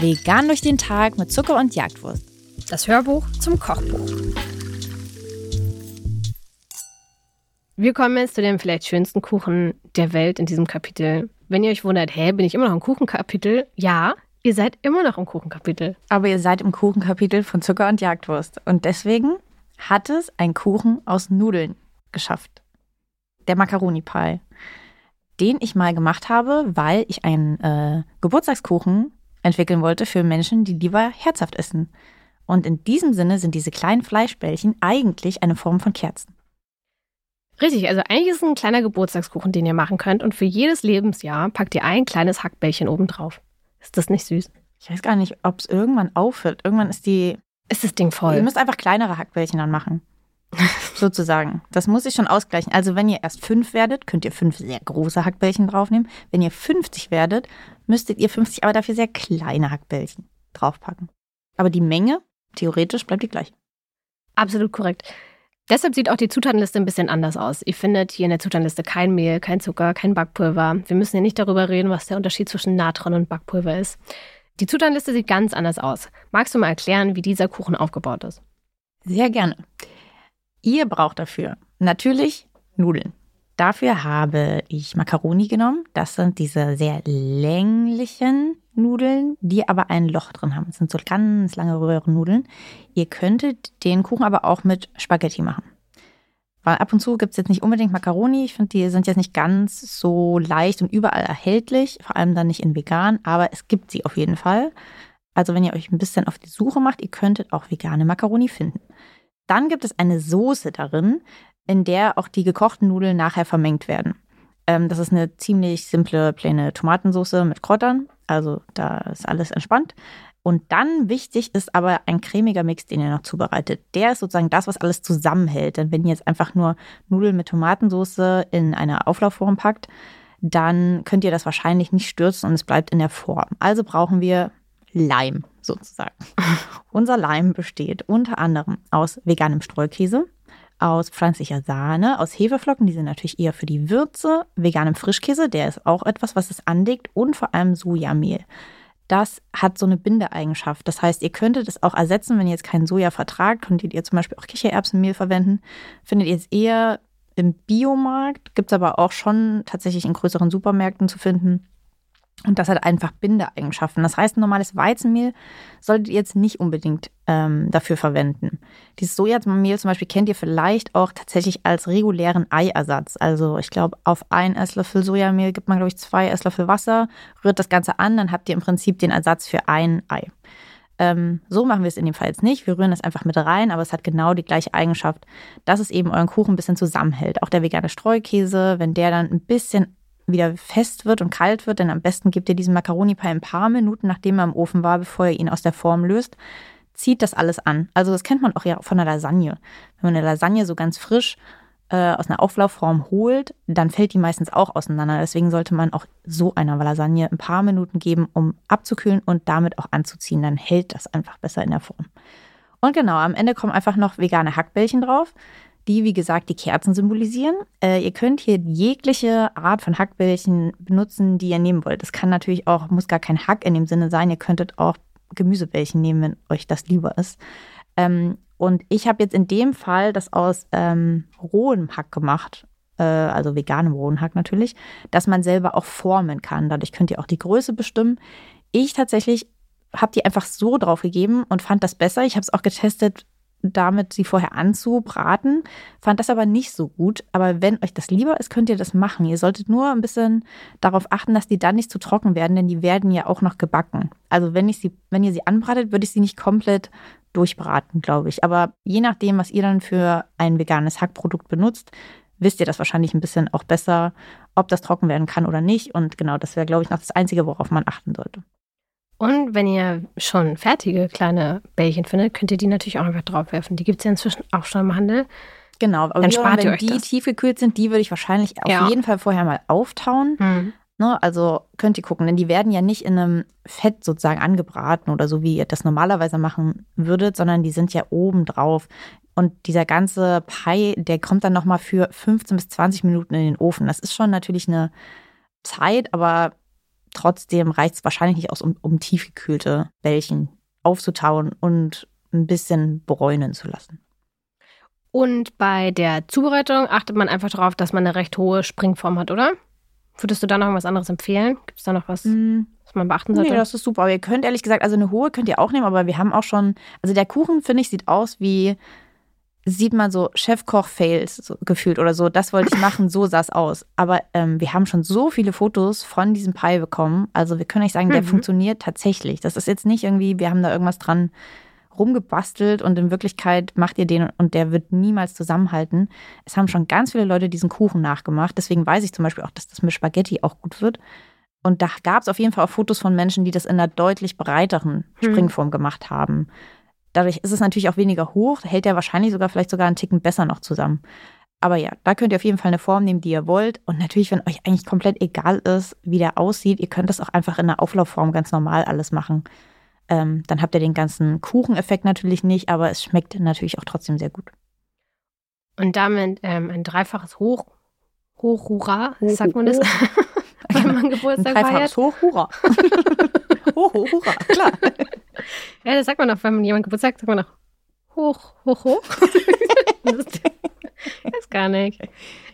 Vegan durch den Tag mit Zucker und Jagdwurst. Das Hörbuch zum Kochbuch. Wir kommen jetzt zu dem vielleicht schönsten Kuchen der Welt in diesem Kapitel. Wenn ihr euch wundert, hä, bin ich immer noch im Kuchenkapitel? Ja, ihr seid immer noch im Kuchenkapitel. Aber ihr seid im Kuchenkapitel von Zucker und Jagdwurst. Und deswegen hat es ein Kuchen aus Nudeln geschafft. Der Macaroni Pie. Den ich mal gemacht habe, weil ich einen äh, Geburtstagskuchen entwickeln wollte für Menschen, die lieber herzhaft essen. Und in diesem Sinne sind diese kleinen Fleischbällchen eigentlich eine Form von Kerzen. Richtig, also eigentlich ist es ein kleiner Geburtstagskuchen, den ihr machen könnt. Und für jedes Lebensjahr packt ihr ein kleines Hackbällchen oben drauf. Ist das nicht süß? Ich weiß gar nicht, ob es irgendwann aufhört. Irgendwann ist die. Ist das Ding voll? Ihr müsst einfach kleinere Hackbällchen dann machen. Sozusagen. Das muss ich schon ausgleichen. Also, wenn ihr erst fünf werdet, könnt ihr fünf sehr große Hackbällchen draufnehmen. Wenn ihr 50 werdet, müsstet ihr 50 aber dafür sehr kleine Hackbällchen draufpacken. Aber die Menge, theoretisch, bleibt die gleiche. Absolut korrekt. Deshalb sieht auch die Zutatenliste ein bisschen anders aus. Ihr findet hier in der Zutatenliste kein Mehl, kein Zucker, kein Backpulver. Wir müssen ja nicht darüber reden, was der Unterschied zwischen Natron und Backpulver ist. Die Zutatenliste sieht ganz anders aus. Magst du mal erklären, wie dieser Kuchen aufgebaut ist? Sehr gerne. Ihr braucht dafür natürlich Nudeln. Dafür habe ich Macaroni genommen. Das sind diese sehr länglichen Nudeln, die aber ein Loch drin haben. Das sind so ganz lange Röhrennudeln. Ihr könntet den Kuchen aber auch mit Spaghetti machen. Weil ab und zu gibt es jetzt nicht unbedingt Macaroni. Ich finde, die sind jetzt nicht ganz so leicht und überall erhältlich, vor allem dann nicht in vegan, aber es gibt sie auf jeden Fall. Also wenn ihr euch ein bisschen auf die Suche macht, ihr könntet auch vegane Macaroni finden. Dann gibt es eine Soße darin, in der auch die gekochten Nudeln nachher vermengt werden. Ähm, das ist eine ziemlich simple, plaine Tomatensauce mit Kräutern. Also da ist alles entspannt. Und dann wichtig ist aber ein cremiger Mix, den ihr noch zubereitet. Der ist sozusagen das, was alles zusammenhält. Denn wenn ihr jetzt einfach nur Nudeln mit Tomatensauce in eine Auflaufform packt, dann könnt ihr das wahrscheinlich nicht stürzen und es bleibt in der Form. Also brauchen wir Leim sozusagen. Unser Leim besteht unter anderem aus veganem Streukäse, aus pflanzlicher Sahne, aus Hefeflocken, die sind natürlich eher für die Würze, veganem Frischkäse, der ist auch etwas, was es anlegt, und vor allem Sojamehl. Das hat so eine Bindeeigenschaft. Das heißt, ihr könntet es auch ersetzen, wenn ihr jetzt keinen Soja vertragt, könntet ihr zum Beispiel auch Kichererbsenmehl verwenden. Findet ihr es eher im Biomarkt, gibt es aber auch schon tatsächlich in größeren Supermärkten zu finden. Und das hat einfach Bindeeigenschaften. Das heißt, normales Weizenmehl solltet ihr jetzt nicht unbedingt ähm, dafür verwenden. Dieses Sojamehl zum Beispiel kennt ihr vielleicht auch tatsächlich als regulären Eiersatz. Also ich glaube, auf ein Esslöffel Sojamehl gibt man, glaube ich, zwei Esslöffel Wasser, rührt das Ganze an, dann habt ihr im Prinzip den Ersatz für ein Ei. Ähm, so machen wir es in dem Fall jetzt nicht. Wir rühren das einfach mit rein, aber es hat genau die gleiche Eigenschaft, dass es eben euren Kuchen ein bisschen zusammenhält. Auch der vegane Streukäse, wenn der dann ein bisschen wieder fest wird und kalt wird, denn am besten gebt ihr diesen Macaroni-Pie ein paar Minuten, nachdem er im Ofen war, bevor ihr ihn aus der Form löst, zieht das alles an. Also das kennt man auch ja von der Lasagne. Wenn man eine Lasagne so ganz frisch äh, aus einer Auflaufform holt, dann fällt die meistens auch auseinander. Deswegen sollte man auch so einer Lasagne ein paar Minuten geben, um abzukühlen und damit auch anzuziehen. Dann hält das einfach besser in der Form. Und genau, am Ende kommen einfach noch vegane Hackbällchen drauf die, wie gesagt, die Kerzen symbolisieren. Äh, ihr könnt hier jegliche Art von Hackbällchen benutzen, die ihr nehmen wollt. Das kann natürlich auch, muss gar kein Hack in dem Sinne sein. Ihr könntet auch Gemüsebällchen nehmen, wenn euch das lieber ist. Ähm, und ich habe jetzt in dem Fall das aus ähm, rohem Hack gemacht, äh, also veganem rohen Hack natürlich, dass man selber auch formen kann. Dadurch könnt ihr auch die Größe bestimmen. Ich tatsächlich habe die einfach so drauf gegeben und fand das besser. Ich habe es auch getestet, damit, sie vorher anzubraten. Fand das aber nicht so gut. Aber wenn euch das lieber ist, könnt ihr das machen. Ihr solltet nur ein bisschen darauf achten, dass die dann nicht zu trocken werden, denn die werden ja auch noch gebacken. Also wenn ich sie, wenn ihr sie anbratet, würde ich sie nicht komplett durchbraten, glaube ich. Aber je nachdem, was ihr dann für ein veganes Hackprodukt benutzt, wisst ihr das wahrscheinlich ein bisschen auch besser, ob das trocken werden kann oder nicht. Und genau, das wäre, glaube ich, noch das Einzige, worauf man achten sollte. Und wenn ihr schon fertige kleine Bällchen findet, könnt ihr die natürlich auch einfach draufwerfen. Die gibt es ja inzwischen auch schon im Handel. Genau, aber dann spart wenn ihr euch die das. tiefgekühlt sind, die würde ich wahrscheinlich auf Ja. jeden Fall vorher mal auftauen. Mhm. Ne, also könnt ihr gucken, denn die werden ja nicht in einem Fett sozusagen angebraten oder so, wie ihr das normalerweise machen würdet, sondern die sind ja oben drauf. Und dieser ganze Pie, der kommt dann nochmal für 15 bis 20 Minuten in den Ofen. Das ist schon natürlich eine Zeit, aber trotzdem reicht es wahrscheinlich nicht aus, um, um tiefgekühlte Bällchen aufzutauen und ein bisschen bräunen zu lassen. Und bei der Zubereitung achtet man einfach darauf, dass man eine recht hohe Springform hat, oder? Würdest du da noch was anderes empfehlen? Gibt es da noch was, mm. was man beachten sollte? Nee, das ist super. Aber ihr könnt ehrlich gesagt, also eine hohe könnt ihr auch nehmen, aber wir haben auch schon, also der Kuchen, finde ich, sieht aus wie, sieht man so Chefkoch-Fails so gefühlt oder so. Das wollte ich machen, so sah es aus. Aber ähm, wir haben schon so viele Fotos von diesem Pie bekommen. Also wir können euch sagen, der mhm. funktioniert tatsächlich. Das ist jetzt nicht irgendwie, wir haben da irgendwas dran rumgebastelt und in Wirklichkeit macht ihr den und der wird niemals zusammenhalten. Es haben schon ganz viele Leute diesen Kuchen nachgemacht. Deswegen weiß ich zum Beispiel auch, dass das mit Spaghetti auch gut wird. Und da gab es auf jeden Fall auch Fotos von Menschen, die das in einer deutlich breiteren hm. Springform gemacht haben. Dadurch ist es natürlich auch weniger hoch, hält er wahrscheinlich sogar vielleicht sogar einen Ticken besser noch zusammen. Aber ja, da könnt ihr auf jeden Fall eine Form nehmen, die ihr wollt. Und natürlich, wenn euch eigentlich komplett egal ist, wie der aussieht, ihr könnt das auch einfach in einer Auflaufform ganz normal alles machen. Ähm, dann habt ihr den ganzen Kucheneffekt natürlich nicht, aber es schmeckt natürlich auch trotzdem sehr gut. Und damit ähm, ein dreifaches Hoch, Hoch, Hurra, sagt man das? wenn man Geburtstag ein dreifaches feiert. Hoch, Hurra. hoch, hoch, Hurra, klar. Ja, das sagt man auch, wenn man jemand Geburtstag sagt, sagt man auch hoch, hoch, hoch. das ist gar nicht.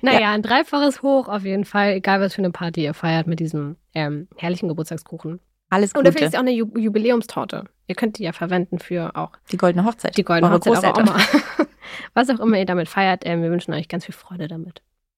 Naja, ja. ein dreifaches Hoch auf jeden Fall, egal was für eine Party ihr feiert mit diesem ähm, herrlichen Geburtstagskuchen. Alles Gute. Oder vielleicht auch eine Jubiläumstorte. Ihr könnt die ja verwenden für auch die goldene Hochzeit. Die goldene Hochzeit auch immer. Was auch immer ihr damit feiert, äh, wir wünschen euch ganz viel Freude damit.